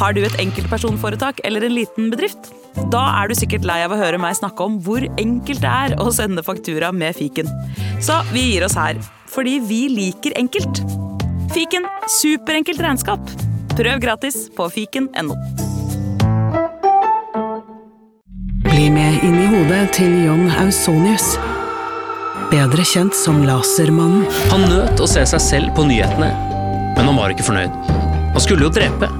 Har du et enkeltpersonforetak eller en liten bedrift? Da er du sikkert lei av å høre meg snakke om hvor enkelt det er å sende faktura med fiken. Så vi gir oss her, fordi vi liker enkelt. Fiken superenkelt regnskap. Prøv gratis på fiken.no. Bli med inn i hodet til John Ausonius. Bedre kjent som Lasermannen. Han nøt å se seg selv på nyhetene, men han var ikke fornøyd. Han skulle jo drepe.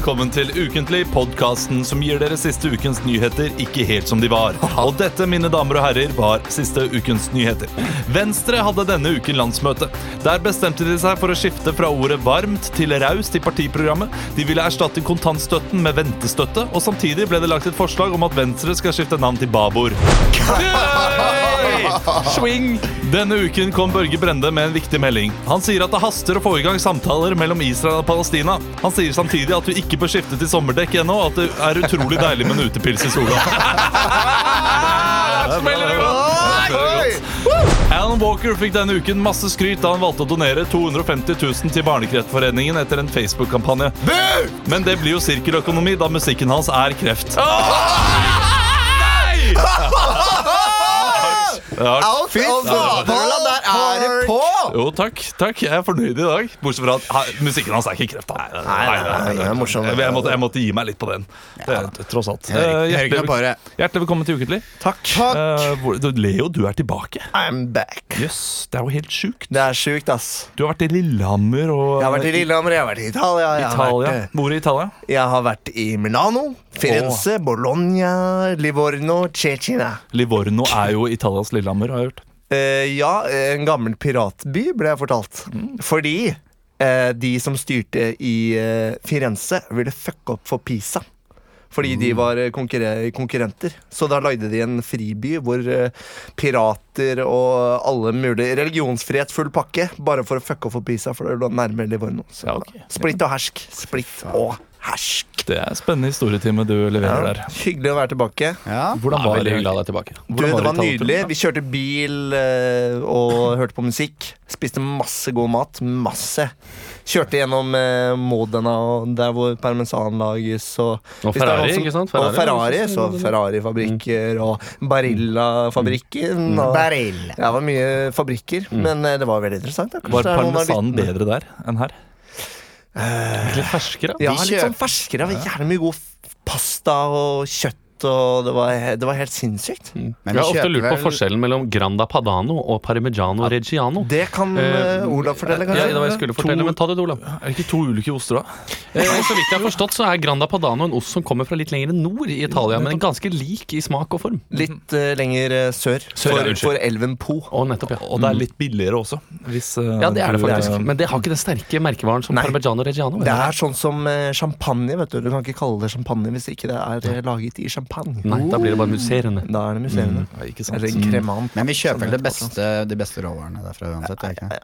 Velkommen til Ukentlig, podkasten som gir dere siste ukens nyheter ikke helt som de var. Og dette, mine damer og herrer, var siste ukens nyheter. Venstre hadde denne uken landsmøte. Der bestemte de seg for å skifte fra ordet varmt til raust i partiprogrammet. De ville erstatte kontantstøtten med ventestøtte, og samtidig ble det lagt et forslag om at Venstre skal skifte navn til Babord. Swing! Denne uken kom Børge Brende med en viktig melding. Han sier at det haster å få i gang samtaler mellom Israel og Palestina. Han sier samtidig at du ikke bør skifte til sommerdekk ennå, og at det er utrolig deilig med en utepils i sola. Alan Walker fikk denne uken masse skryt da han valgte å donere 250 000 til Barnekreftforeningen etter en Facebook-kampanje. Men det blir jo sirkeløkonomi da musikken hans er kreft. Ja, Fy faen, der er det på! Jo, takk. takk. Jeg er fornøyd i dag. Bortsett fra at ha, musikken hans er ikke kreft. Nei, Nei, nei, nei, nei, morsomt. Jeg, jeg, måtte, jeg måtte gi meg litt på den. Det tross alt. Eh, hjertelig, hjertelig velkommen til Ukentlig. Takk. Eh, hvor- Leo, du er tilbake. I'm back. Jøss, det er jo helt sjukt. Det er sjukt, ass. Du har vært i Lillehammer og Jeg har vært i Lillehammer, jeg har vært i Italia. Italia. vært, Hvor i Italia? eh, jeg har vært i Milano, Firenze, Bologna, Livorno, Cecina. Livorno er jo Italias Lillehammer, har jeg hørt. Eh, ja, en gammel piratby, ble jeg fortalt. Fordi uh, de som styrte i uh, Firenze, ville fucke opp for Pisa. Fordi de var konkurre- konkurrenter. Så da lagde de en friby hvor pirater og alle mulige Religionsfrihet, full pakke, bare for å fucke opp for Pisa, for det lå nærmere Livorno. Så Ja, okay. Splitt og hersk. Splitt og hersk. Det er spennende historietime du leverer Ja, der. hyggelig å være tilbake. Ja, Hvordan var det? hyggelig å ha deg tilbake. Du, det var nydelig. Vi kjørte bil eh, og hørte på musikk. Spiste masse god mat. Masse. Kjørte gjennom eh, Modena, og der hvor parmesan lages. Og, Og er Ferrari, som- ikke sant? og Ferrari, så Ferrari-fabrikker og Barilla-fabrikken. Mm. Barilla. Ja, det var mye fabrikker, men eh, det var veldig interessant. Da. Var parmesanen bedre der enn her? Litt ferskere? Ja, litt sånn ferskere. Det var Jævlig mye god pasta og kjøtt, og det var, det var helt sinnssykt. Mm. Jeg har ofte lurt på vel- forskjellen mellom Granda Padano og Parmigiano Reggiano. Det kan eh, Olav fortelle, Ja, det var jeg skulle fortelle, men ta det, Olav. Er det ikke to ulike oster, da? Eh, så vidt jeg har forstått, så er Granda Padano en ost som kommer fra litt lenger nord i Italia, men ganske lik i smak og form. Litt uh, lenger sør, Sør, for, for elven Po. Og nettopp, ja. Og det er litt billigere også. Hvis, uh, Ja, det er det faktisk. Men det har ikke den sterke merkevaren som Nei. Parmigiano Reggiano. Det er sånn som champagne. vet Du Du kan ikke kalle det champagne hvis ikke det er laget i champagne. Nei, da blir det bare musserende. Da er det museene. ja, ikke sant. Eller kremant. Men vi kjøper det beste, de beste råvarene derfra uansett. Ja,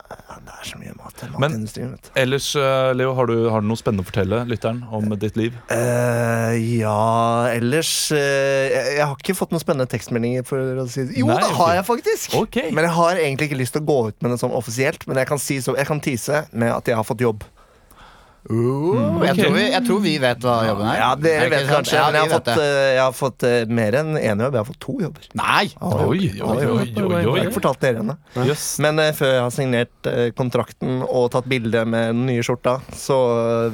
det er så mye mat i matindustrien. vet. Ellers, eh, Leo, har du, har du noe spennende å fortelle lytteren om ditt liv? Uh, ja, ellers uh, jeg, har ikke fått noen spennende tekstmeldinger. For å si. Jo, Nei, det har jeg faktisk! Okay. Men jeg har egentlig ikke lyst til å gå ut med det sånn offisielt. Men jeg kan, si så, jeg kan tease med at jeg har fått jobb. Jeg, tror vi, jeg tror vi vet hva jobben er. Ja, Er Dere det vet kanskje, Ja, men jeg har fått, eh, jeg har fått eh, mer enn én jobb. Jeg har fått to jobber. Nei! Oi, oi, oi, oi, oi, Jeg har ikke fortalt dere ennå. Yes. Men uh, før jeg har signert uh, kontrakten og tatt bilde med den nye skjorta, så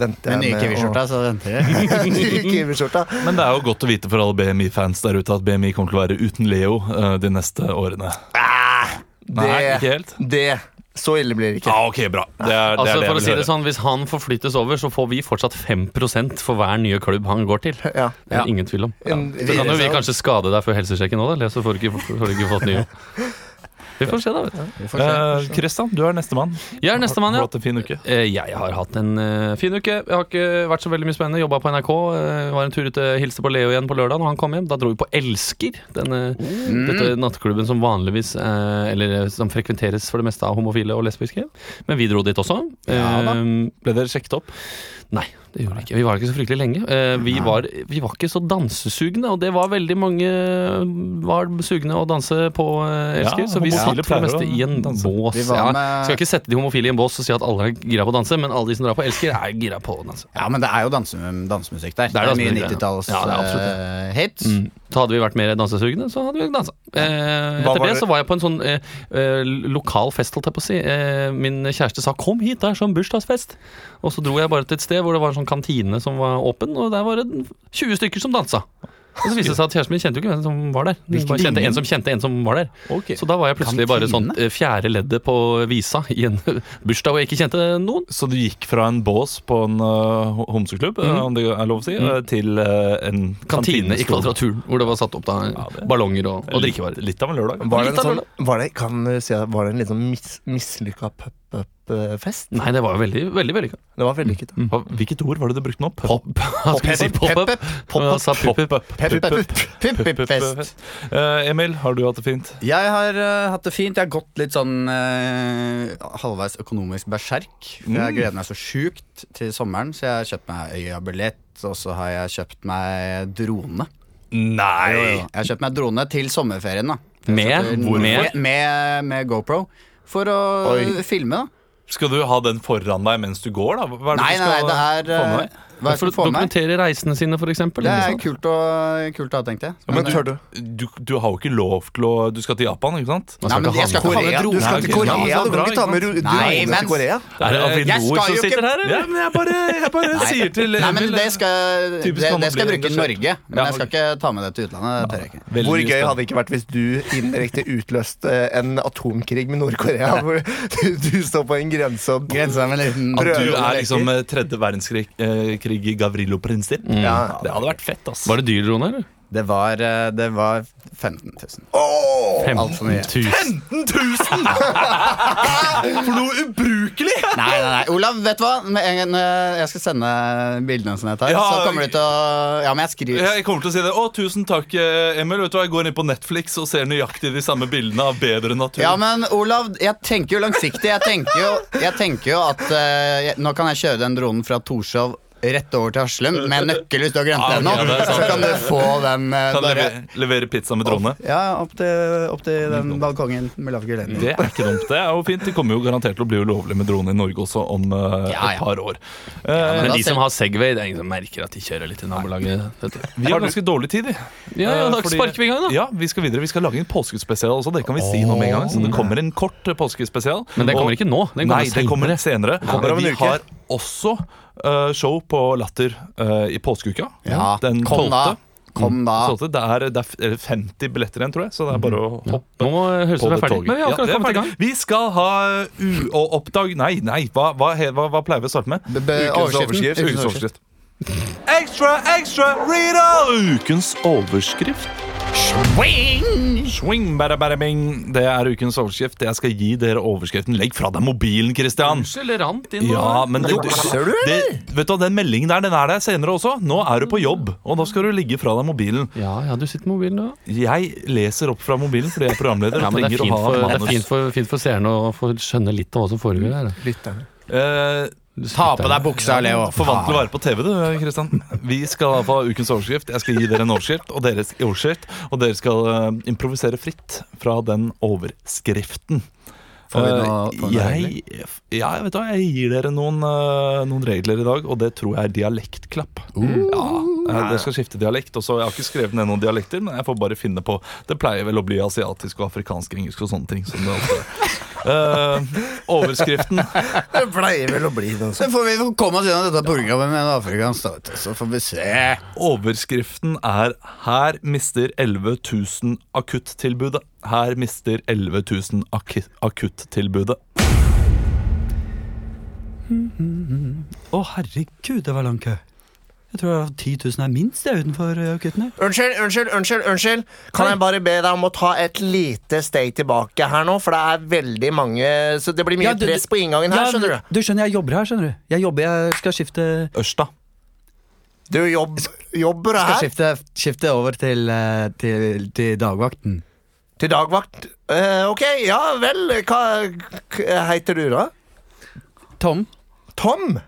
venter jeg Med jeg nye Kiwi-skjorta, så venter jeg. Kiwi-skjorta. Men det er jo godt å vite for alle BMI-fans der ute at BMI kommer til å være uten Leo de neste årene. Nei, Det, ikke helt? det Så ille blir det ikke. Ja, ok, bra. Det er det, er Altså det for å si det sånn, Hvis han forflyttes over, så får vi fortsatt 5% for hver nye klubb han går til. Ja. Det er Ja. ingen tvil om. Ja. Så kan jo vi kanskje skade deg før helsesjekken òg, så får du ikke, får du ikke fått nye. Vi får se, da. vet du. Får Eh. Kristian, du er nestemann. Jeg er nestemann, Har ja. du hatt en fin uke? Eh, Jeg har hatt en eh, fin uke. Jeg har ikke vært så veldig mye spennende. Jobba på NRK. var en tur ut og hilste på Leo igjen på lørdag når han kom hjem. Da dro vi på Elsker. Denne, Dette nattklubben som vanligvis Eller som frekventeres for det meste av homofile og lesbiske. Men vi dro dit også. Ja da. Ble dere sjekket opp? Nei, det gjorde vi ikke. Vi var ikke så fryktelig lenge. Eh, vi, var, vi var ikke så dansesugne, og det var veldig mange var sugne å danse på eh, Elsker. Ja, så vi satt for det meste i en danse. bås. Ja, Skal ikke sette de homofile i en bås og si at alle er gira på å danse, men alle de som drar på Elsker, er gira på å danse. Ja, men det er jo danse, dansemusikk der. Det er mye dansemusikk, ja. 90-talls Ja, det absolutt eh, hits. Mm. Så hadde vi vært mer dansesugne, så hadde vi dansa. Eh, etter det så var jeg på en sånn eh, eh, lokal fest, holdt jeg på å si. Eh, min kjæreste sa 'kom hit, det er sånn bursdagsfest'. Og så dro jeg bare til et sted hvor det var en sånn kantine som var åpen, og der var det 20 stykker som dansa. Og så viste det seg at kjæresten min kjente jo ikke hvem som var der. De bare kjente en som kjente en som var der. Så da var jeg plutselig bare sånn eh, fjerde leddet på visa i en bursdag hvor jeg ikke kjente noen. Så du gikk fra en bås på en uh, homseklubb, mm. om det er lov å si, mm. til uh, en. Kantine i. Kvadraturen, hvor det var satt opp da Ja, det- ballonger og, og drikkevarer. Litt av en lørdag. Var det en sånn Var det, kan du si, var det en litt sånn mis, mislykka pop-up-fest? Nei, det var jo veldig veldig vellykka. Det var vellykket. Mm. Hvilket ord var det du brukte nå? Pop. Pop-up. Eh, Emil, har du hatt det fint? Jeg har eh, hatt det fint. Jeg har gått litt sånn eh, halvveis økonomisk berserk. For Jeg gleder meg så sjukt til sommeren, så jeg har kjøpt meg øyabillett. Og så har jeg kjøpt meg drone. Nei! Jeg har kjøpt meg drone til sommerferien. da Med? Med? Med, med GoPro. For å Oi. filme, da. Skal du ha den foran deg mens du går, da? Hva er det Nei, du nei, skal det er få med eh, deg? Hva For å dokumentere reisene sine, eksempel. Det er kult å, kult å ha, tenkte jeg. Ja, men du? Du, du har jo ikke lov til å Du skal til Japan, ikke sant? Nei, men jeg skal ikke ha med Korea, du skal til. Korea, Ja, du kan ikke ta med ikke ro- Nei, men- til Korea. Er det jeg Avinor som sitter her, eller? Ja, men jeg bare, jeg bare sier til Nei, men det skal, det, det skal jeg bruke i. Norge. Men jeg skal ikke ta med det til utlandet. Det tør jeg ikke. Hvor gøy hadde det ikke vært hvis du indirekte utløste en atomkrig med Nord-Korea? Hvor du, du står på en grense Grensa med en liten At du er liksom eh, tredje verdenskrig eh, Gavrilo-prinsipp. Ja. Det hadde vært fett, ass. Var det dyr drone, eller? Det var, eh, det var 15 000. Oh, for mye. 15 000. 15 000! For noe ubrukelig! Nei, nei, nei. Olav, vet du hva? Med en gang eh, jeg skal sende bildene som jeg tar, Ja, så kommer du til å Ja, men jeg skriver Jeg kommer til å si det. Å, tusen takk, eh, Emil. Vet du hva, Jeg går inn på Netflix og ser nøyaktig de samme bildene av bedre natur. Ja, men Olav, jeg tenker jo langsiktig. Jeg tenker jo, jeg tenker jo at uh, jeg, Nå kan jeg kjøre den dronen fra Torshov rett over til Aslum med nøkkel hvis du har glemt Ah, den nå. Så kan du få den eh, Kan bare levere, pizza med drone. Ja, opp til, opp til den balkongen med lav gulering. Det er ikke dumt. Det er jo fint. Det kommer jo garantert til å bli ulovlig med drone i Norge også om uh, Ja, ja. et par år. Eh, men Men de ser- som har Segway, det er ingen som merker at de kjører litt i nabolaget. vi har ganske dårlig tid, vi. Ja, ja, Eh, da sparker vi i gang, da. Ja, vi skal videre. Vi skal lage en påskespesial også. Det kan vi si nå med en gang. Så det kommer en kort eh, påskespesial. Men den kommer ikke nå. Den kommer Nei, det kommer senere. Ja, vi har også eh, show på Latter eh, i påskeuka. Ja, Den kom 12. da. Kom da. Mm. Det er, det er f- er 50 billetter igjen, tror jeg. Så det er bare å hoppe Nå høres på vi det er ferdig. toget. Men vi har Ja, akkurat kommet i gang. Vi skal ha u- og oppdag... Nei, nei, hva, hva, hva, hva pleier vi å starte med? B- b- Ukens overskrift. Ukens overskrift. Ekstra, ekstra, Rita! Ukens overskrift. Swing! Swing, bada, bada, bing. Det er ukens overskrift. Jeg skal gi dere overskriften. Legg fra deg mobilen, Christian. Unnskyld, rant inn Ja, men det, Jukser du, det, vet du Den meldingen der den er der senere også. Nå er du på jobb, og da skal du ligge fra deg mobilen. Ja, ja, du sitter med mobilen, da. Jeg leser opp fra mobilen fordi jeg er programleder. Ja, men det er fint for, det er fint for, fint for seerne å få skjønne litt av hva som foregår her. Lytterne. Eh, Ta på deg buksa, Leo. For vant til å være på TV, du, Kristian. Vi skal få ukens overskrift. Jeg skal gi dere en overskrift, og dere, overskrift, og dere skal eh, improvisere fritt fra den overskriften. Får vi noe- Eh, får vi noe jeg, ja, jeg vet hva, jeg gir dere noen, eh, noen regler i dag, og det tror jeg er dialektklapp. Ja, Dere skal skifte dialekt. Også. jeg har ikke skrevet ned noen dialekter, men jeg får bare finne på Det pleier vel å bli asiatisk og afrikansk engelsk og sånne ting. Som det. Eh, overskriften Det pleier vel å bli det. Så får vi komme oss gjennom dette programmet med en afrikansk stat, så får vi se. Overskriften er 'Her mister 11 000 akuttilbudet'. Her mister 11 000 ak akuttilbudet. Å, herregud, det var lang kø. Jeg tror 10 000 er minst det utenfor eh, her. Unnskyld, unnskyld, unnskyld. unnskyld Kan jeg bare be deg om å ta et lite steg tilbake her nå? For det er veldig mange Så det blir mye Ja, du- press på inngangen her, Ja, skjønner du. Du skjønner, jeg jobber her, skjønner du. Jeg jobber, jeg skal skifte Ørsta. Du jobb, jobber Skal her skifte, skifte over til, eh, til, til dagvakten. til dagvakt. Uh, ok, ja vel. Hva heter du, da? Tom? Tom?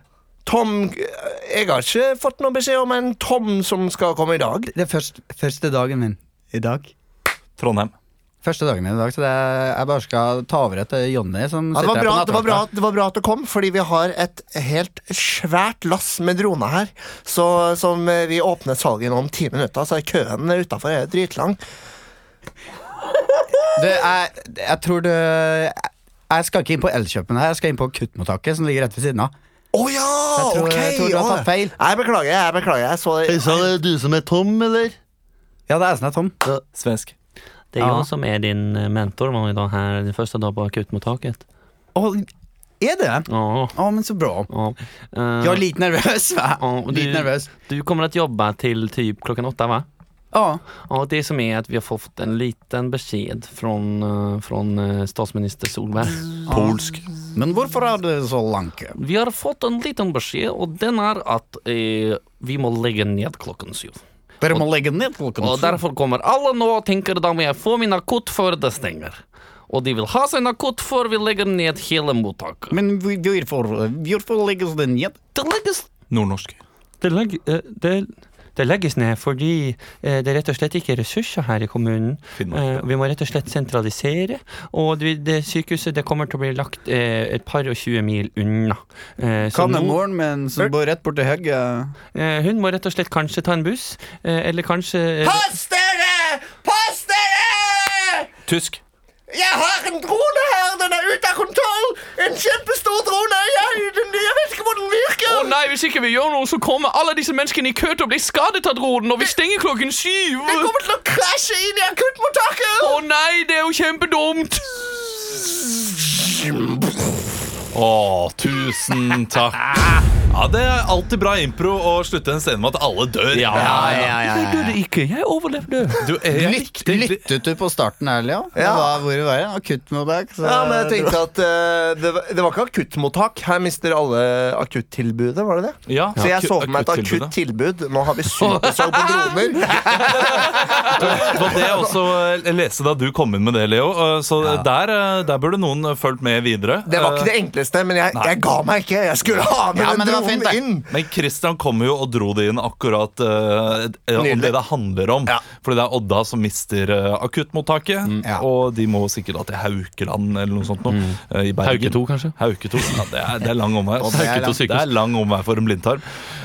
Tom Jeg har ikke fått noen beskjed om en Tom som skal komme i dag. Det er først, første dagen min i dag. Trondheim. Første dagen min i dag, så det er, jeg bare skal ta over etter Jonny som Ja, det, sitter var her bra, på det, var bra, nattevakta. det var bra at du kom, fordi vi har et helt svært lass med droner her. Så som eh, vi åpner salget nå om ti minutter, så er køen utafor dritlang. Du, jeg, jeg tror det Jeg skal ikke inn på Elkjøpen her, jeg skal inn på akuttmottaket som ligger rett ved siden av. Å ja! Jeg tror- ok! jeg tror du har ja. tatt feil. Jeg beklager. jeg beklager jeg så, det du som er Tom, eller? Ja, det er sånn, Tom. Svensk. Det er Ja. jeg som er din eh, mentor var idag her, din første dag på akuttmottaket. Oh, er det? Ja. Oh, men så bra. ja. Uh, Jeg er litt nervøs, va? ja, och Litt du, nervøs. du kommer til å jobbe til typ klockan åtta va? Ja. Ja, det som är att vi har fått en liten besked från, eh, från eh, statsminister Solberg. Polsk. Men hvorfor er det så langt? Vi har fått en liten beskjed, og den er at eh, vi må legge ned klokken syv. Dere må legge ned klokken syv? Og derfor kommer alle nå og tenker da må jeg få min akutt før det stenger. Og de vil ha sin akutt før vi legger ned hele mottaket. Men hvorfor, hvorfor legges det ned? Det legges Nordnorsk. Det, legges det, det legges ned fordi det det rett og slett ikke er ressurser her i kommunen. Finnmark. Eh, Vi må rett og slett sentralisere, og det, det sykehuset det kommer til å bli lagt eh, et par og tjue mil unna. Kan så moren, men min som bor rett borti høgget. eh, hun må rett og slett kanskje ta en buss, eh, eller kanskje eh, Pass dere! Pass dere! Tysk. Jeg har en drone her! Den er ute av kontroll! En kjempestor drone! Jeg, jeg vet ikke hvor den virker! Å nei, hvis ikke vi gjør noe, så kommer alle disse menneskene i kø til å bli skadet av dronen, og vi stenger klokken syv! Den kommer til å krasje inn i akuttmottaket! Å nei, det er jo kjempedumt! Å, tusen takk. Ja, Det er alltid bra impro å slutte en scene med at alle dør. Ja, Jeg døde ikke, jeg overlevde. Du, jeg Lytt, likte lyttet du på starten her, Leo? Det Ja. var, hvor var det? Akuttmottak? så- Ja, men jeg tenkte at eh, det, var, det var ikke akuttmottak. Her mister alle akuttilbudet, var det det? Ja, Så jeg så for meg et akuttilbudet. akuttilbud. Nå har vi supersalg på droner. Det var det jeg også eh, leste da du kom inn med det, Leo. Eh, Så der, eh, der burde noen eh, fulgt med videre. Det var ikke Eh, det enkleste, men jeg, jeg ga meg ikke. Jeg skulle ha med Ja, den det var dronen fint, inn. Men Christian kom jo og dro det inn akkurat eh, om det det handler om. Ja. Fordi det er Odda som mister uh, akuttmottaket. Ja. Og de må sikkert da til Haukeland eller noe sånt. Nå, Uh, I Bergen. Hauke 2, kanskje? Hauke 2. Ja, det, er, det er lang omvei. Og det er Hauke 2 langt. sykehus. Det er lang omvei for en blindtarm.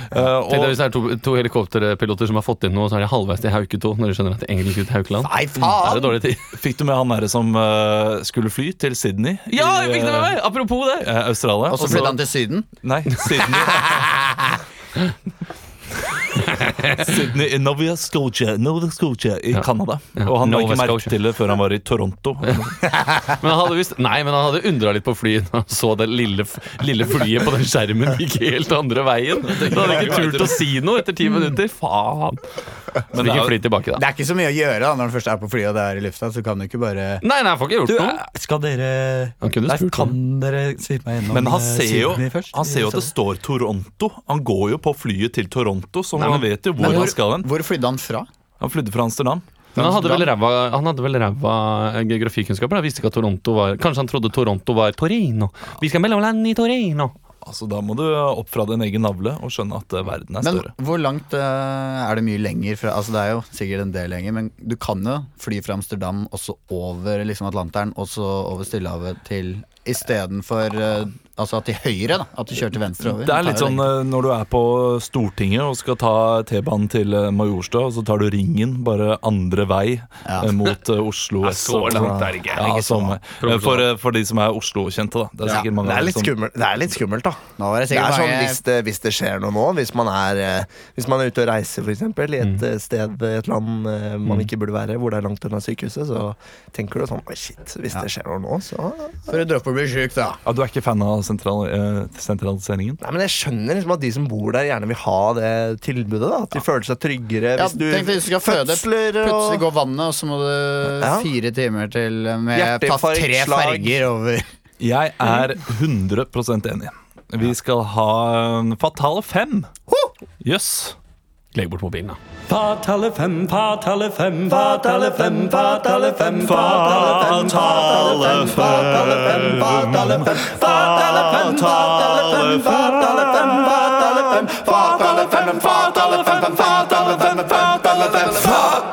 Eh, Tenk deg og, hvis det er to, to helikopterpiloter som har fått inn noe, så er de halvveis til Hauke 2 når de skjønner at det egentlig ikke er Haukeland. Nei, er faen! det tid. fikk du med han derre som uh, skulle fly til Sydney? Ja, i, jeg fikk det med meg! Apropos det. Uh, Australia. Og så flyttet han til Syden. Nei, Sydney. Sydney Nova Scotia, Nova Scotia i Canada. Ja, Og han la ikke merke til det før han var i Toronto. Men han hadde visst Nei, men han hadde undra litt på flyet når han så det lille, lille flyet på den skjermen gikk helt andre veien. Da hadde han ikke turt å si noe etter ti minutter. Faen. Men det er jo- fly tilbake, da. Det er ikke så mye å gjøre da, når du først er på flyet og det er i lufta. Så kan du ikke bare Nei, nei, jeg får ikke gjort Du, noe. eh, skal dere Han kunne Nei, spurt kan dere svipe meg gjennom Men han eh, ser jo, først? han ser jo at det står Toronto. Han går jo på flyet til Toronto, så Nei, han vet jo hvor hvor, han skal hen. hvor flydde han fra? Han flydde fra Amsterdam. Men han hadde vel ræva, han hadde vel ræva eh, geografikunnskaper. Han visste ikke at Toronto var Kanskje han trodde Toronto var Torino. Vi skal mellomlande i Torino. Altså, Da må du opp fra din egen navle og skjønne at eh, verden er Men større. hvor langt uh, er det mye lenger fra Altså Det er jo sikkert en del lenger, men du kan jo fly fra Amsterdam også over liksom Atlanteren, og så over Stillehavet til istedenfor uh, Altså til høyre, da. At du kjører til venstre over. Det er litt sånn eh, når du er på Stortinget og skal ta T-banen til eh, Majorstua, og så tar du ringen bare andre vei Ja. eh, mot eh, Oslo S. så langt er det ikke. Ja, som, eh, for, eh, for de som er Oslo-kjente, da. Det er Ja, sikkert mange det, er litt som skummelt, det er litt skummelt, da. Nå er det Det er sånn hvis det, hvis det skjer noe nå, hvis man er, eh, hvis man er ute og reiser eksempel, i et mm. sted, et land eh, man ikke burde være, hvor det er langt unna sykehuset, så tenker du sånn Oi, shit, hvis det skjer noe nå, så For å å bli sjuk, da. Ja, du er ikke fan av sentral, eh, sentraliseringen? Nei, men Jeg skjønner liksom at de som bor der, gjerne vil ha det tilbudet. da At de føler seg tryggere. Ja, Hvis du tenk deg hvis du skal føde, fødsler og- plutselig går vannet, og så må du Ja. fire timer til med tatt Hjerteinfarkt, tre slag. ferger over. Jeg er 100% enig. Vi skal ha en Fatale fem. Jøss. Legg bort mobilen, da. Fatale fem, fatale fem, fatale fem, fatale fem, fatale fem, fatale fem, fatale fem, fatale fem, fatale fem, fatale fem, fatale fem, fatale fem, fatale fem, fatale fem, fatale fem, fatale fem, fa-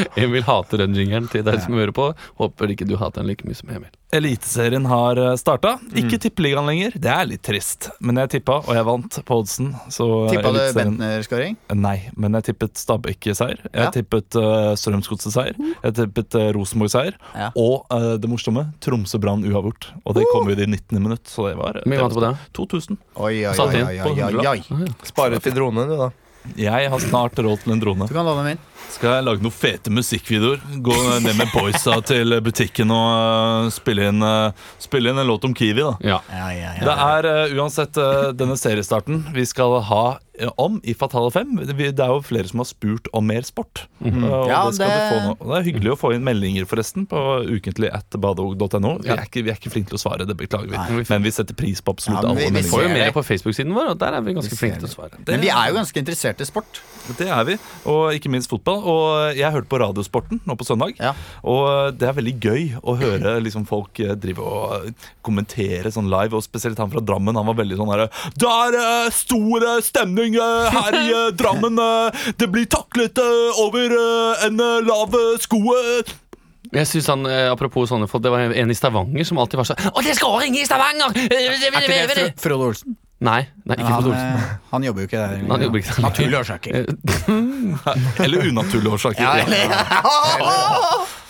Emil hater den jingeren til deg som hører på. Håper ikke du hater den like mye som Emil. Eliteserien har starta. Ikke Mm. tippeligaen lenger. Det er litt trist. Men jeg tippa, og jeg vant på oddsen. Så Tippa du Bentner-skåring? Nei, men jeg tippet Stabæk-seier. Jeg Ja. tippet uh, Strømsgodset-seier. Jeg tippet uh, Rosenborg-seier. Ja. Og uh, det morsomme Tromsø-Brann uavgjort. Og det kom jo i det 19. minutt, så det var det var vant på det? 2000. Oi, oi, oi, oi, oi, oi, oi. Spare til drone, du, da. Jeg har snart råd til en drone. Du kan låne min. Skal jeg lage noen fete musikkvideoer? Gå ned med boysa til butikken og eh, spille, inn, eh, spille inn en låt om Kiwi, da. Ja. Ja, ja, ja. Det er eh, uansett denne seriestarten vi skal ha om i Fatale 5. Det er jo flere som har spurt om mer sport. Mm. og Ja, det, skal det- du få det er hyggelig å få inn meldinger forresten på ukentlig at badeog.no. Vi, er ikke- vi er ikke flinke til å svare, det beklager vi. Nei. Men vi setter pris på absolutt Ja, alle meldinger. vi får jo mer på Facebook-siden vår, og der er vi ganske Vi flinke til å svare. Men vi er jo ganske interessert i sport. Det er vi, og ikke minst fotball. Og jeg hørte på Radiosporten nå på søndag. Ja. Og det er veldig gøy å høre liksom, folk eh, drive og eh, kommentere sånn live. Og spesielt han fra Drammen. Han var veldig sånn herre Der er eh, eh, eh, her i eh, Drammen. eh, det blir taklet eh, over eh, en eh, lav eh, sko. eh». Jeg synes han, eh, Apropos sånne folk, det var en i Stavanger som alltid var sånn Å, det er skåring i Stavanger! Er ikke det Fro- Frode Olsen? Nei, nei ikke Han, Olsen. eh, han jobber jo ikke der. Han jobber ikke der. Naturlige årsaker. Eh, Eller unaturlige årsaker. Ja, eller-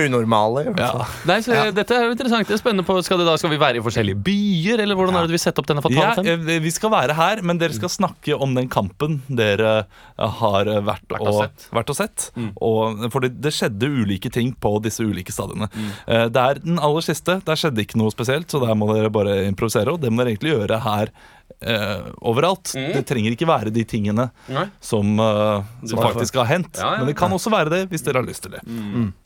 Unormale. i hvert fall. Nei, så Dette er jo interessant. Det er spennende på, skal, det da, skal vi være i forskjellige byer, eller hvordan er det vi setter opp denne Ja, fatale fem? eh, vi skal være her, men dere skal snakke om den kampen dere eh, har eh, vært, Vært og og, sett. vært og sett. Og, for det, det skjedde ulike ting på disse ulike stadiene. Eh, Det er den aller siste. Der skjedde ikke noe spesielt, så der må dere bare improvisere. Og det må dere egentlig gjøre her eh, overalt. Det trenger ikke være de tingene Nei. som, eh, som faktisk har hendt. Ja, ja. Men det kan også være det hvis dere har lyst til det.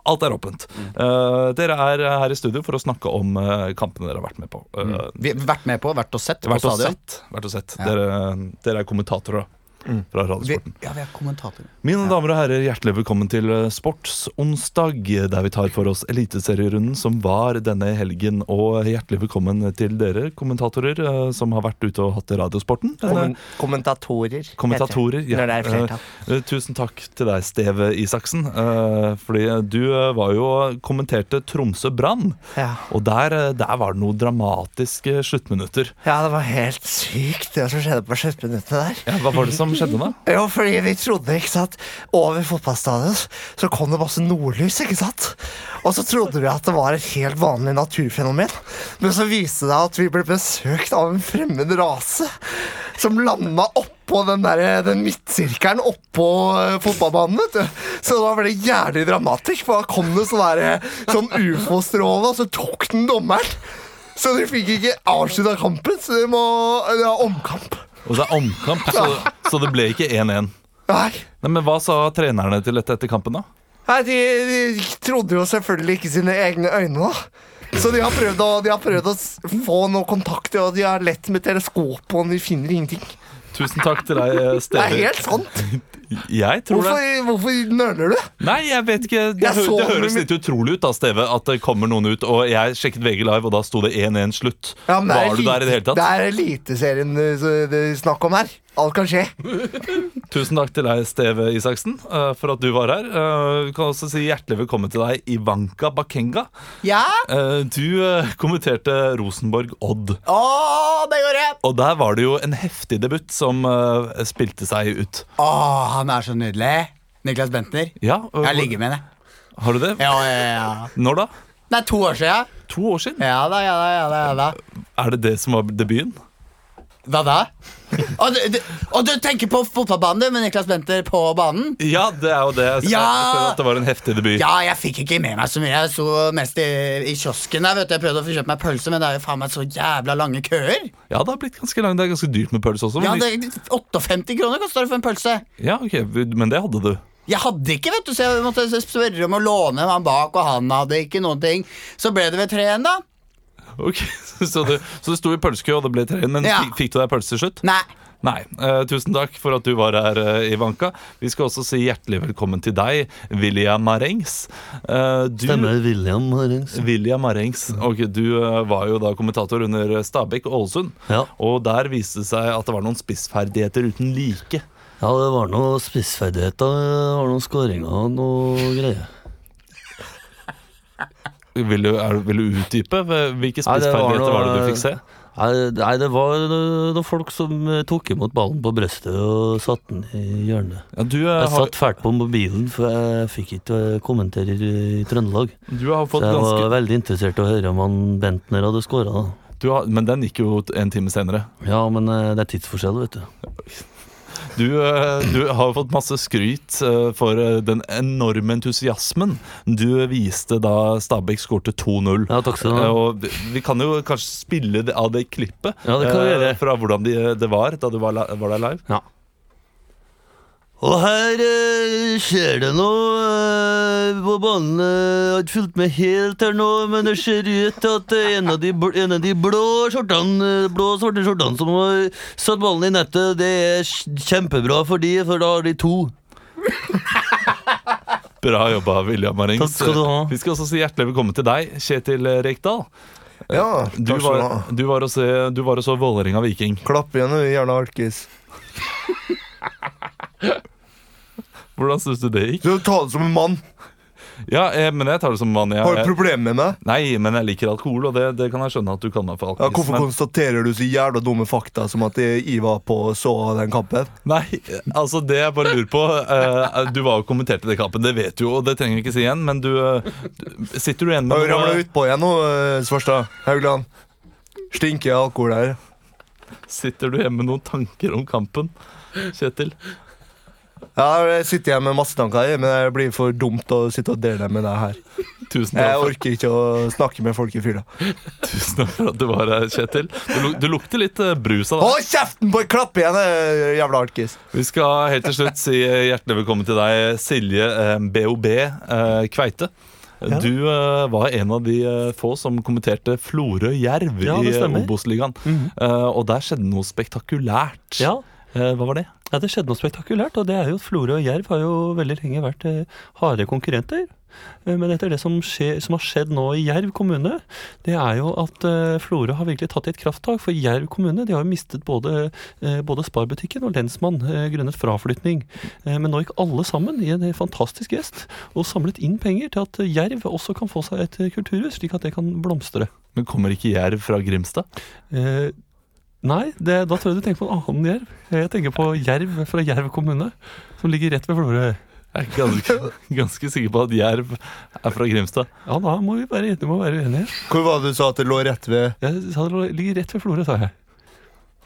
Alt er åpent. Eh, dere er her i studio for å snakke om eh, kampene dere har vært med på. Eh, Vi har vært med på, vært og sett vært og sett. Vært og sett. Ja. Dere, dere er kommentatorer da, Radiosporten. Vi, ja, vi er kommentatorer. Mine damer og herrer, hjertelig velkommen til eh, Sportsonsdag, der vi tar for oss Eliteserierunden som var denne helgen. Og hjertelig velkommen til dere kommentatorer eh, som har vært ute og hatt Radiosporten. Denne, Kommen kommentatorer. heter det. Når det er flertall. Eh, tusen takk til deg, Steve Isaksen. Uh, fordi du uh, var jo kommenterte Tromsø Brann. Ja. Og der, der var det noen dramatiske sluttminutter. ja, det var helt sykt, det som skjedde på sluttminuttene der. Ja, hva var det som skjedde da? Jo, fordi vi trodde, ikke sant Over fotballstadion så kom det masse nordlys, ikke sant? Og så trodde vi at det var et helt vanlig naturfenomen Men så viste det seg at vi ble besøkt av en fremmed rase Som landet oppå den, der, den midtsirkelen Oppå eh, fotballbanen, vet du. Så da ble det jævlig dramatisk For da kom det sånn der Sånn ufo-stråle Og så tok den dommeren. Så de fikk ikke avslutta kampen Så de må Det var omkamp Og det er omkamp, så, så det ble ikke 1-1. Nei Nei, Men hva sa trenerne til dette etter kampen, da? Nei, de, de trodde jo selvfølgelig ikke sine egne øyne, da. Så de har prøvd å, de har prøvd å s- få noe kontakt, og de har lett med teleskop, og de finner ingenting. Tusen takk til deg, eh, Det Steve. er helt sant. Jeg tror Hvorfor, det. hvorfor nøler du? Nei, jeg vet ikke. Det, hø det høres litt utrolig ut, da, Steve, at det kommer noen ut. Og jeg sjekket VG Live, og da sto det 1-1 slutt. Ja, men Var du der i det hele Det er Eliteserien eh, det er snakk om her. Alt kan skje. Tusen takk til deg, Steve Isaksen, eh, for at du var her. Eh, Vi kan også si hjertelig velkommen til deg, Ivanka Bakenga. Ja! Du kommenterte Rosenborg-Odd. Å, det gjorde jeg! Og der var det jo en heftig debut som spilte seg ut. Å, han er så nydelig. Niklas Bentner. Ja, og- Jeg ligger med henne. Har du det? Ja, ja, ja. Når da? Det er to år siden. To år siden? Ja da, ja da, ja da. ja da Er det det som var debuten? Hva da? Og du, du, og du tenker på fotballbanen du, med Niklas Benter på banen? Ja, det er jo det. Jeg, Ja! jeg føler at det var en heftig debut. Ja, jeg fikk ikke med meg så mye. Jeg så mest i, i kiosken der. vet du Jeg prøvde å få kjøpt meg pølse, men det er jo faen meg så jævla lange køer. Ja, det har blitt ganske langt. Det er ganske dyrt med pølse også. Ja, det det, 58 kroner koster det for en pølse. ja, ok, Men det hadde du. Jeg hadde ikke, vet du, så jeg måtte spørre om å låne han bak, og han hadde ikke noen ting. Så ble det ved tre igjen, da. Ok, Så du, så du sto i pølsekø, og det ble tre, men Ja. fikk, fikk du deg pølse til slutt? Nei. Nei. Eh, tusen takk for at du var her, eh, Ivanka. Vi skal også si hjertelig velkommen til deg, William Marengs. Eh, du, Stemmer William Harings. William Marengs. Ok, du eh, var jo da kommentator under Stabæk Ålesund. Ja. Og der viste det seg at det var noen spissferdigheter uten like. ja, det var noe spissferdigheter, det var noen skåringer og noe greier. Vil du, er, vil du utdype? Hvilke spissferdigheter var var det du fikk se? Nei, det var noen folk som eh, tok imot ballen på brøstet og satte den i hjørnet. Ja, du, eh, Jeg har, satt fælt på mobilen, for jeg fikk ikke eh, kommentere i, Trøndelag. du har Så jeg var ganske veldig interessert i å høre om han Bentner hadde skåra. Men den gikk jo en time senere. Ja, men det er tidsforskjell, vet du. Du, eh, du har fått masse skryt eh, for eh, den enorme entusiasmen du viste da Stabæk skårte 2-0. Ja, takk skal du ha. Og vi- kan jo kanskje spille av det klippet Ja, det kan vi gjøre. fra hvordan det var da du var, var der live. Ja. Og her skjer det noe eh, på banen. eh, Jeg har ikke fulgt med helt her nå, men det ser ut til at eh, en av de, bl en av de blå skjortene eh, Blå svarte skjortene som har satt ballen i nettet, det er kjempebra for de, for da har de to. Bra jobba, William Marings. Takk skal du ha. Vi skal også si hjertelig velkommen til deg, Kjetil Rekdal. Ja, Du takk skal du var, ha. du var, og så, du var og så Vålerenga Viking. Klapp igjen, du, gjerne alkis. Hvordan syns du det gikk? Du tar det som en mann. Ja, eh, men jeg tar det som vanlig. Jeg, Har du problemer med meg? nei, men jeg liker alkohol, og det, det kan jeg skjønne at du kan meg for Ja, hvorfor konstaterer du så jævla dumme fakta som at jeg var på og så den kampen? Nei, altså det jeg bare lurer på eh, Du var jo kommentert i den kampen, det vet du jo, og det trenger jeg ikke si igjen, men du, eh, du Sitter du igjen med du ramla noe utpå igjen nå, eh, Svarstad? Haugland? Stinker alkohol her. Sitter du igjen med noen tanker om kampen, Kjetil? Ja, jeg sitter igjen med masse tanker, jeg, men det blir for dumt å sitte og dele med deg her. Tusen Jeg takk, for, orker ikke å snakke med folk i fylla. tusen takk for at du var her, Kjetil. Du, du lukter litt eh, brus av det. Hold kjeften på klapp igjen, eh, jævla alkis! Vi skal helt til slutt si eh, hjertelig velkommen til deg, Silje eh, BOB eh, Kveite. Du uh, var en av de uh, få som kommenterte Florø-Jerv Ja, i Obos-ligaen. stemmer. Obos-ligaen. Eh, og der skjedde noe spektakulært. Ja. Hva var det? Ja, det skjedde noe spektakulært, og det er jo at Florø og Jerv har jo veldig lenge vært eh, harde konkurrenter. Eh, Men etter det som, skje, som har skjedd nå i Jerv kommune, det er jo at eh, Florø har virkelig tatt i et krafttak. For Jerv kommune de har jo mistet både, eh, både Sparbutikken og lensmann eh, grunnet fraflytning. Men nå gikk alle sammen i en fantastisk gest og samlet inn penger til at Jerv også kan få seg et kulturhus, slik at det kan blomstre. Men kommer ikke Jerv fra Grimstad? Eh, nei, det, da tror jeg du tenker på en annen jerv. Jeg tenker på Jerv fra Jerv kommune, som ligger rett ved Florø. Jeg er ganske, ganske sikker på at Jerv er fra Grimstad. Ja, da må vi være enige Må være uenige. Hvor var det du sa at det lå rett ved Jeg sa det ligger rett ved Florø, sa jeg.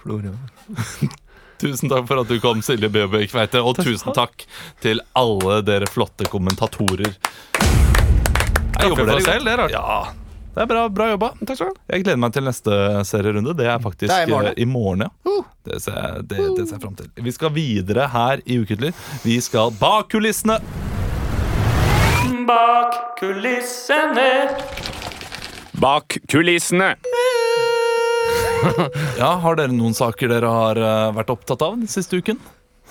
Florø? Tusen takk for at du kom, Silje BOB Kveite. Og Takk tusen takk til alle dere flotte kommentatorer. Jeg for dere selv, det er rart. Ja, det er bra, bra jobba. Takk skal du ha. Jeg gleder meg til neste serierunde. Det er faktisk Det er i morgen. eh, i morgen. ja. Det ser jeg, det, det ser jeg fram til. Vi skal videre her i Ukentlig. Vi skal bak kulissene. Bak kulissene. Bak kulissene. Ja, Har dere noen saker dere har eh, vært opptatt av den siste uken?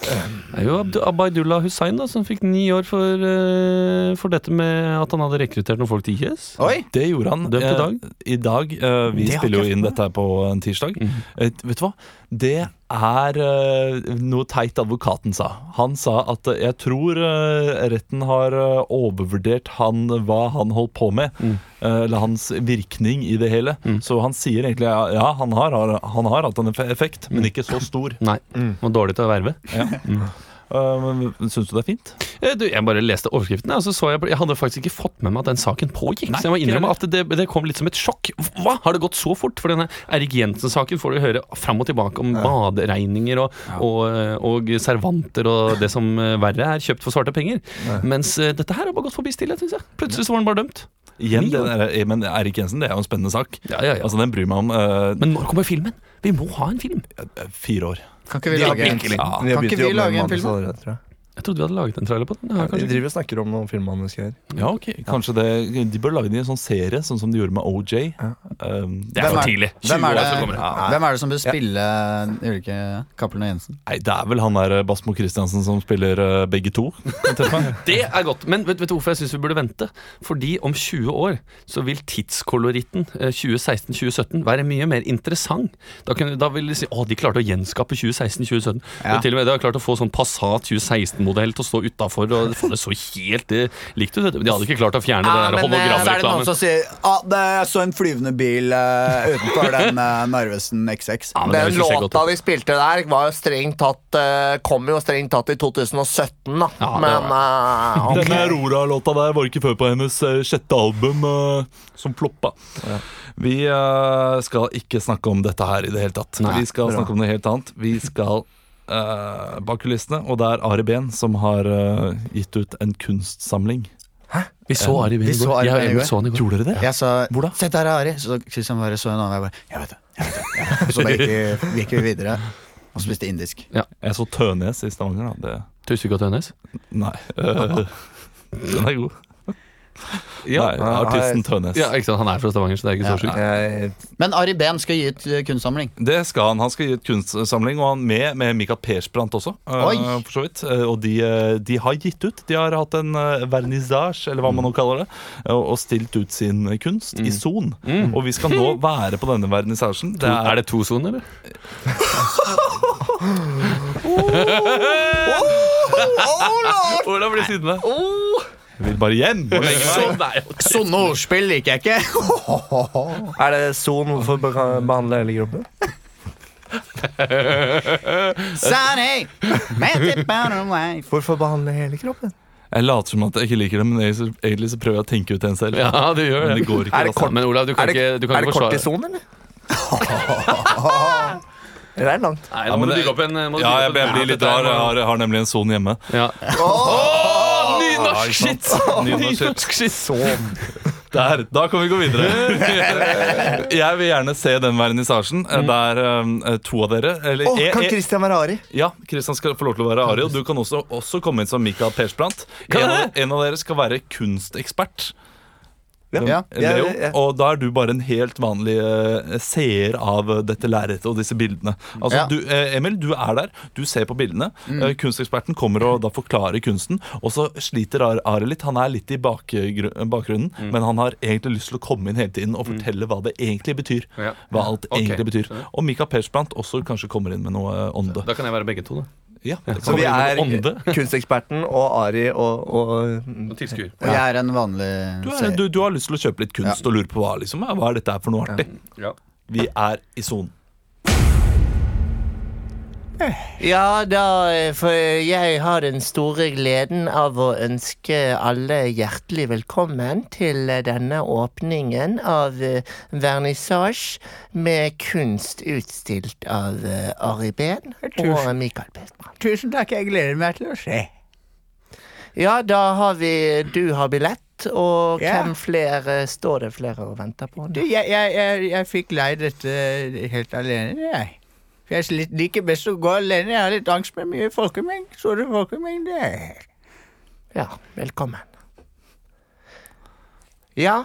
Det er jo Abdu- Abaydullah Hussein da, som fikk ni år for, eh, for dette med at han hadde rekruttert noen folk til IS. Oi! Det gjorde han Døpt i eh, dag? i dag. Eh, vi Det har spiller ikke jo jeg inn fått dette her på en tirsdag. Mhm. Eh, vet du hva? Det er eh, noe teit advokaten sa. Han sa at eh, jeg tror eh, retten har overvurdert han, hva han holdt på med. Mm. eller hans virkning i det hele. Så han sier egentlig ja, ja han, har, han har hatt en effekt, men ikke så stor. Nei, Og dårlig til å verve. Ja. Uh, men Syns du det er fint? Eh, Du, jeg bare leste overskriftene, og så så jeg Jeg hadde faktisk ikke fått med meg at den saken pågikk. så jeg må innrømme at det, det kom litt som et sjokk. Hva? Har det gått så fort? For denne Erik Jensen-saken får du høre fram og tilbake om baderegninger og, og, og servanter og det som eh, verre er kjøpt for svarte penger. Mens eh, dette her har bare gått forbi stille, syns jeg. Plutselig så var han bare dømt. Igjen, det der, men Erik Jensen, det er jo en spennende sak. Ja, ja, ja. Altså, Den bryr meg om uh, Men når kommer filmen? Vi må ha en film. fire år. Kan ikke vi lage en Ja. Kan ikke vi lage en film, allerede, jeg. Trodde vi hadde laget en trailer på den. Ja, De driver og snakker om noen filmmanusker. Ja, ok. Kanskje det De bør lage den i en sånn serie, sånn som de gjorde med OJ. Um, Det er for tidlig. Hvem er, det, hvem er det som bør spille ja. ulike Cappelen og Jensen? Nei, det er vel han der eh, Basmo Christiansen som spiller uh, begge to. Det er godt. Men vet, vet du hvorfor jeg syns vi burde vente? Fordi om 20 år så vil tidskoloritten uh, 2016-2017 være mye mer interessant. Da, kunne, da vil de si å, de klarte å gjenskape 2016-2017. Ja. Og til og med de har klart å få sånn Passat 2016-modell til å stå utafor. Det så helt eh, likt ut. vet du. Men De hadde ikke klart å fjerne Ja, det hologramreklamen. eh, så er sier ah, det er så en flyvende bil uh, utenfor den uh, Narvesen XX. Ja, Den låta vi spilte der, var jo strengt tatt uh, kom jo strengt tatt i 2017, da. Ja, Men uh, okay. Denne Aurora-låta der var ikke før på hennes eh, sjette album, eh, som floppa. Vi eh, skal ikke snakke om dette her i det hele tatt. Nei, vi skal bra. snakke om noe helt annet. Vi skal eh, bak kulissene, og det er Ari Behn som har uh, gitt ut en kunstsamling. Hæ? Vi så Ari Behn i går. Jeg i så han i går. Gjorde dere det? Jeg sa Hvor da? Se der er Ari. Så Christian bare så en annen. Jeg bare Jeg vet det. Jeg vet det, jeg vet det. Og så bare gikk vi- gikk vi videre og spiste indisk. Jeg så Tønes i Stavanger. da det, Tusvik og Tønes? Nei. Uh, den er god. Ja. Nei, artisten Tønnes. ja, ikke sant. Han er fra Stavanger, så det er ikke så sjukt. Jeg, Men Ari Behn skal gi ut eh, kunstsamling. Det skal han. Han skal gi ut kunstsamling, og han med, med Mikael Persbrandt også. eh, Oi. for så vidt. Eh, Og de, eh, de har gitt ut. De har hatt en vernissage eller hva man nå kaller det, og og stilt ut sin kunst i Son. Og vi skal nå være på denne vernissasjen. Det Er er, det to soner, eller? Ola blir sittende. Jeg vil bare hjem og legge meg. Sånn er Sånne ordspill liker jeg ikke. er det Son hvorfor beha- behandle hele kroppen? Down. Hvorfor behandle hele kroppen? Jeg later som at jeg ikke liker det, men egentlig så- egentlig så prøver jeg å tenke ut en selv. Ja, du gjør Men det. det går ikke. Er det altså. kort- Men Olav, du kan Er det, ikke, du kan er det kort i sonen, eller? Eller er det langt? Nei, Ja, må du det- bygge opp en må Ja, jeg, jeg blir litt rar. Jeg har, jeg har nemlig en son hjemme. Ja. Nynorsk skitt! Nynorsk shit. Der, Da kan vi gå videre. Jeg vil gjerne se den vernissasjen Mm. der um, to av dere eller, oh, jeg- kan jeg- Christian være Ari? Ja, Kristian skal få lov til å være Ari, og du kan også, også komme inn som Mikael Persbrandt. En, en av dere skal være kunstekspert. Ja. Ja. Leo. Og da er du bare en helt vanlig uh, seer av dette lerretet og disse bildene. Altså, Ja. du, eh, Emil, du er der. Du ser på bildene. Mm. Uh, kunsteksperten kommer og da forklarer kunsten. Og så sliter Ar- Ari litt. Han er litt i bakgrunnen, Mm. men han har egentlig lyst til å komme inn hele tiden og fortelle hva det egentlig betyr. Ja. Hva alt okay. egentlig betyr. Og Mika Persbrandt også kanskje kommer inn med noe ånde. Da kan jeg være begge to, da. Ja, det Så vi er kunsteksperten og Ari og, og Og tilskuer. Og jeg er en vanlig Du, er, seer. du, du har lyst til å kjøpe litt kunst og lure på hva, liksom, hva er dette er for noe artig. Ja. Vi er i sonen. Ja, da For jeg har den store gleden av å ønske alle hjertelig velkommen til denne åpningen av eh, vernissasje med kunst utstilt av eh, Ari Behn og Mikael Pestmann. Tusen takk, jeg gleder meg til å se. Ja, da har vi Du har billett, og Ja. hvem flere står det flere og venter på? Du, jeg, jeg, jeg, jeg fikk leid dette helt alene, jeg. Jeg liker best å gå alene. Jeg har litt angst med mye folkemengde. Store folkemengder. Ja, velkommen. Ja,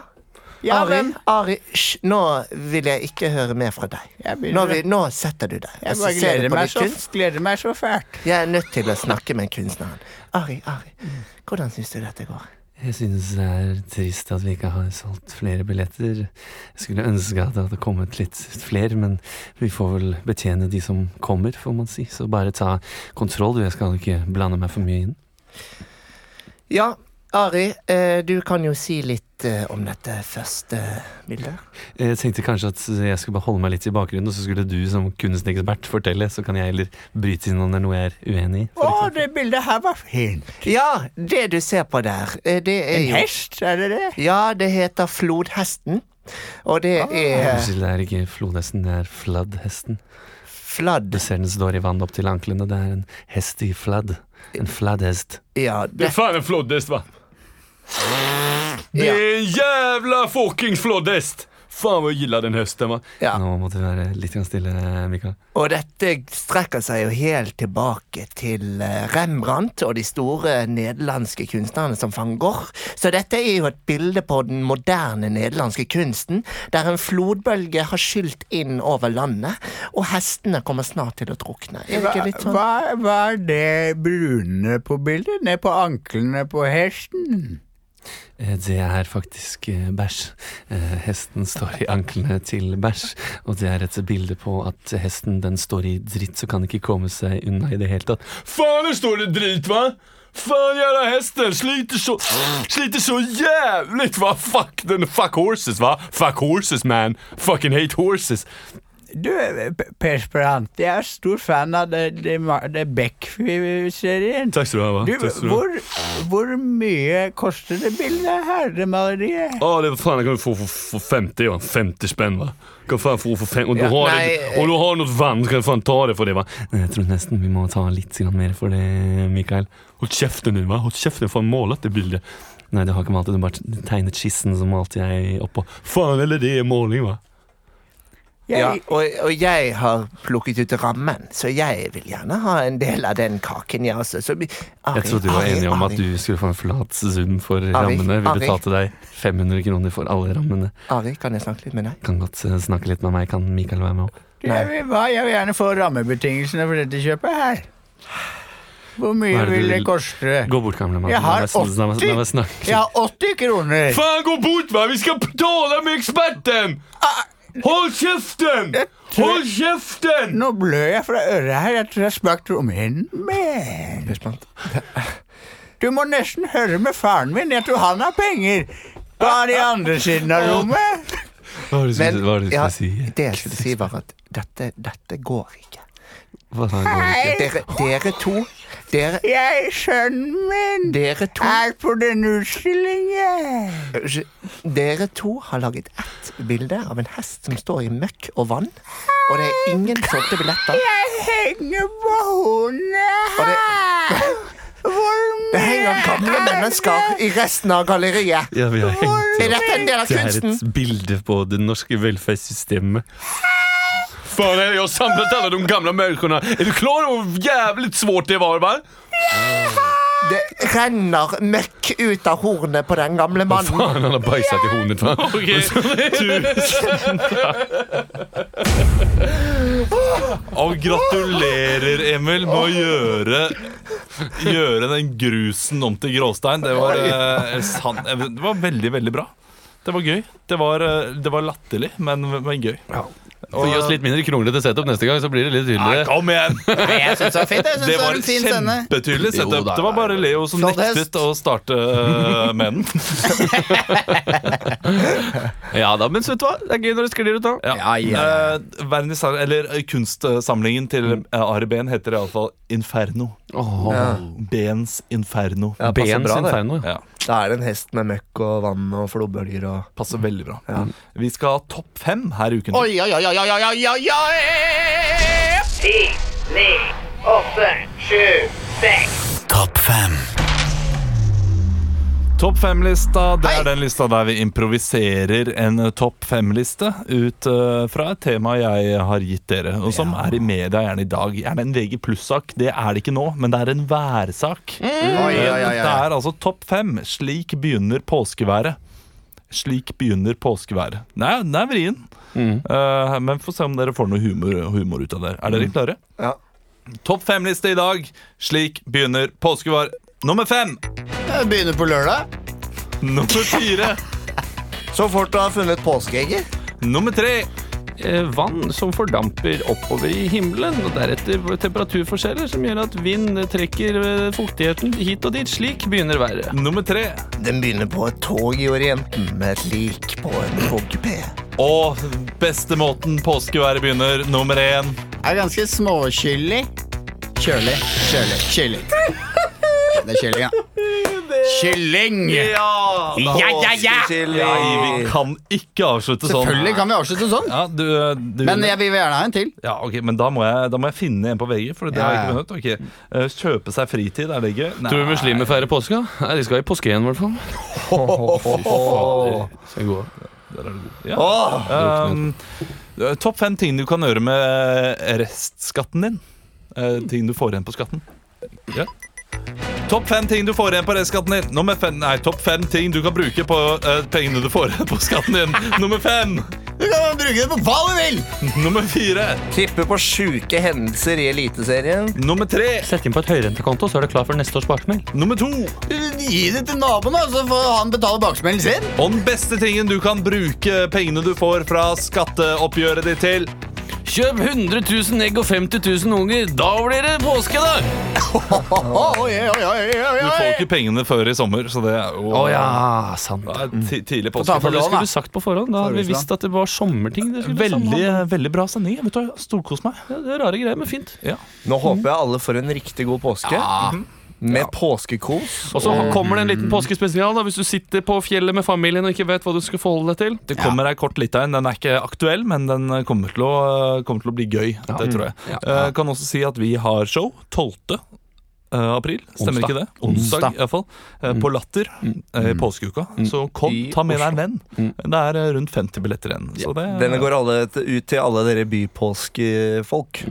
Ja, Ari, men Ari hysj, nå vil jeg ikke høre mer fra deg. Nå, vil, nå setter du deg. Jeg du gleder meg, så, gleder meg så fælt. Jeg er nødt til å snakke med kunstneren. Ari, Ari, hvordan syns du dette går? Jeg synes det er trist at vi ikke har solgt flere billetter. Jeg skulle ønske at det hadde kommet litt flere, men vi får vel betjene de som kommer, får man si. Så bare ta kontroll, du. Jeg skal ikke blande meg for mye inn. Ja, Ari, eh, du kan jo si litt eh, om dette første bildet. Jeg tenkte kanskje at jeg skulle bare holde meg litt i bakgrunnen, og så skulle du som kunstekspert fortelle, så kan jeg heller bryte inn om det er noe jeg er uenig i. Å, det bildet her var fint. Ja, det du ser på der, eh, det er En hest, er det det? Ja, det heter flodhesten. Og det er Unnskyld, det er ikke flodhesten, det er fladdhesten. fladd. Du ser den står i vann opp til anklene. Det er en hest i fladd. En fladdhest. Ja, det, fan en flodhäst va? Det er en jævla fucking flodhäst! Fan hvor jag gillar den høsten var. ja. Nå måtte vi være litt grann stille, Mikael. Og dette strekker seg jo helt tilbake til eh, Rembrandt og de store nederlandske kunstnerne som van Gogh. Så dette er jo et bilde på den moderne nederlandske kunsten, der en flodbølge har skylt inn over landet, og hestene kommer snart til å drukne. Er det ikke litt sånn? hva, hva er det brune på bildet? Ned på anklene på hesten? Eh, Det er faktisk eh, bæsj. Eh, Hesten står i anklene til bæsj, og det er et bilde på at hesten den står i dritt, så kan ikke komme seg unna i det hele tatt. Faen, det står det dritt, hva? Faen, jævla hester! sliter så, sliter så jævlig, hva? Fuck den, fuck horses hva? Fuck horses man, fucking hate horses. Du, Per Sprant, jeg er stor fan av det, det, det Beck-serien. Takk skal du ha? Du, du ha. hvor, hvor mye koster det bildet her, det maleriet? Å, det faen, jag kan få for, for 50 va? 50 spenn, va? Kan faen få for 50 og, du, Ja, har nei, det, och du har noe vann så kan du faen ta det for det va? Jeg tror nesten vi må ta litt mer for det, Mikael. Hold kjeften din, va? Hold kjeften, faen, målet det bildet. Nei, det har ikke malt det, du bare tegnet skissen, som malte jeg oppå. Faen, eller det er måling, va? Jeg, Ja, og, og jeg har plukket ut rammen, så jeg vil gjerne ha en del av den kaken, jeg også. Så, Ari, Jeg trodde vi var Ari, enige om Ari, at du skulle få en flat sum for rammene. Vi Ari. betalte deg 500 kroner for alle rammene. Ari, kan jeg snakke litt med deg? Kan godt eh, snakke litt med meg. Kan Mikael være med òg? jeg, vil, jeg vil gjerne få rammebetingelsene for dette kjøpet her. Hvor mye det vil det koste? Gå bort, gamle mann. Jeg har La meg sn- la meg- la meg 80. Jeg har 80 kroner. Faen, gå bort hva! Vi skal betale med experten! Håll kjeften! Hold kjeften! Nå blør jeg fra øret her. Jeg tror jeg smakte smakt rommen. Men du må nesten høre med faren min. Jeg tror han har penger. Er i andre siden av rommet? Hva var det du skulle- si? det jeg skulle si, var at dette, dette går ikke. Han? Dere, dere to Dere, Jeg, sønnen min, dere to er på den utstillingen. Dere to har laget ett bilde av en hest som står i møkk og vann. Og det er ingen solgte billetter. Jeg henger på hornet her Hvor her. er det henger gamle mennesker i resten av galleriet. Ja, vi har hengt Er dette en del av Det er et bilde på det norske velferdssystemet. Fan, jag har samlat alla de gamla människorna. Är du klar över hur jävligt svårt det var va? Det renner møkk ut av hornet på den gamle mannen. Hva faen, han har bajsat i hornet va? Og gratulerer, Emil, med å gjøre Gjøre den grusen om til gråstein. Det var, eh, det var veldig, veldig bra. Det var gøy. Det var, eh, det var latterlig, men, men gøy. Får gi oss litt mindre kronglete setup neste gang, så blir det litt Nei, kom igjen! Jeg syns det var fint. Jeg synes Det det var var en fin scene. kjempetydelig Jo setup. da, Det var bare Leo som Flott hest. nektet å starte eh, med den. Ja da, men vet du hva? Det er gøy når det sklir ut, da. Ja. Ja, ja, ja. Eh, verdens, eller eh, kunstsamlingen til eh, Ari Behn heter iallfall Inferno. Bens Inferno. Ja, passer Bens bra, det. inferno. Ja, Da er det en hest med møkk og vann og flobølger og passer veldig bra. Ja. Vi skal ha topp fem her i uken. Oi, oi, oi, oi, oi, oi, oi, oi. Ti, ni, åtte, sju, seks. Topp fem. Topp fem-lista det er den lista der vi improviserer en eh, topp fem-liste ut uh, fra et tema jeg har gitt dere, og som er i media gjerne i dag. Gjerne en VG pluss-sak. Det er det ikke nå, men det er en værsak. Oi, oi, oi, oi. Det er altså topp fem. Slik begynner påskeværet. Slik begynner påskeværet. Er, den er vrien, Eh, men få se om dere får noe humor, humor ut av det. Er dere klare? Ja. Topp fem-liste i dag. Slik begynner påskevær. Nummer fem. Jeg begynner på lørdag. Nummer fire. Så fort du har funnet påskeegger. Nummer tre. eh, vann som fordamper oppover i himmelen, og deretter temperaturforskjeller som gjør at vind trekker eh, fuktigheten hit og dit. Slik begynner været. Nummer tre. Den begynner på et tog i Orienten med et lik på en togkupé. Og beste måten påskeværet begynner. Nummer én. Er ganske småkyllig. Kjølig. Kjølig. Kylling. Det er kylling, ja. Kylling! Ja! Ja, ja, ja! Nei, vi kan ikke avslutte sånn. Selvfølgelig kan vi avslutte sånn. Ja, du, du, Men jeg vil gjerne ha en til. ja, ok, men da må, jeg, da må jeg finne en på VG, for det har jeg ikke funnet. Ok, eh, Kjøpe seg fritid, er det gøy? Nei. Tror du muslimer feirer påske? Nei, de skal i påske igjen, i hvert fall. Fy fader. Gå. Der er du god. Ja. Um, eh, Topp fem ting du kan gjøre med restskatten din. Uh, ting du får igjen på skatten. Ja. Topp fem ting du får igjen på restskatten din. Nummer fem, nei, topp fem ting du kan bruke på uh, pengene du får igjen på skatten din. Nummer fem. Du kan bruke det på hva du vil! Nummer fire. Tippe på sjuke hendelser i Eliteserien. Nummer tre. Sett inn på et høyrentekonto, så er du klar for neste års baksmell. Nummer to. Gi det til naboen, så får han betale baksmellen sin. Og den beste tingen du kan bruke pengene du får fra skatteoppgjøret ditt til. Kjøp 100 000 egg og 50 000 unger. Da blir det påske, da! Du får ikke pengene før i sommer, så det er jo Å ja, sant. det er ti- tidlig ta påske. for Det skulle du sagt på forhånd. Da hadde vi visst at det var sommerting. Det skulle Veldig, samhandle. veldig bra sending. Vet du, Storkos meg. Ja, det er rare greier, men fint. Nå håper jeg alle får en riktig god påske. Mhm. Med påskekos. Og så kommer det en liten påskespesial da, hvis du sitter på fjellet med familien og ikke vet hva du skal forholde deg til. Det kommer ei kort lita en. Den er ikke aktuell, men den kommer til å, kommer til å bli gøy. Det tror jeg. Ja. kan også si at vi har show 12. april. Stemmer Onsdag. ikke det? Onsdag, Onsdag. i hvert fall. Eh, På Latter mm. i påskeuka. Så kom, I ta med deg en venn. Mm. Det er eh, rundt 50 billetter igjen. Så det, Denne går alle, ut til alle dere bypåskefolk.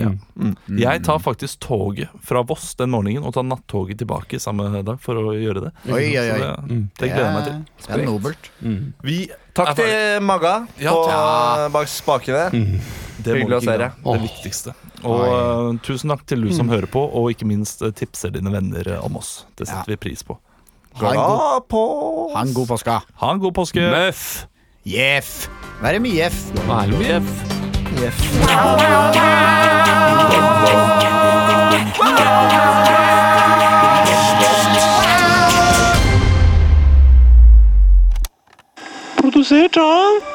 Jeg tar faktisk toget fra Voss den morgenen og tar nattoget tilbake samme dag for å gjøre det. Oi, oi, Så oi. det, det gleder jeg meg til. Det er nobelt. Vi Takk er til Magga Ja, på, ja. bak spakene. Det må Hyggelig å se deg. Det viktigste. Og uh, tusen takk til du som hører på, og ikke minst uh, tipser dine venner eh, om oss. Det setter vi pris på. Ha en god, ha en god påske. Ha en god påske. Møff! Jeff. Være mye F. Jeff. Jeff. Produsert av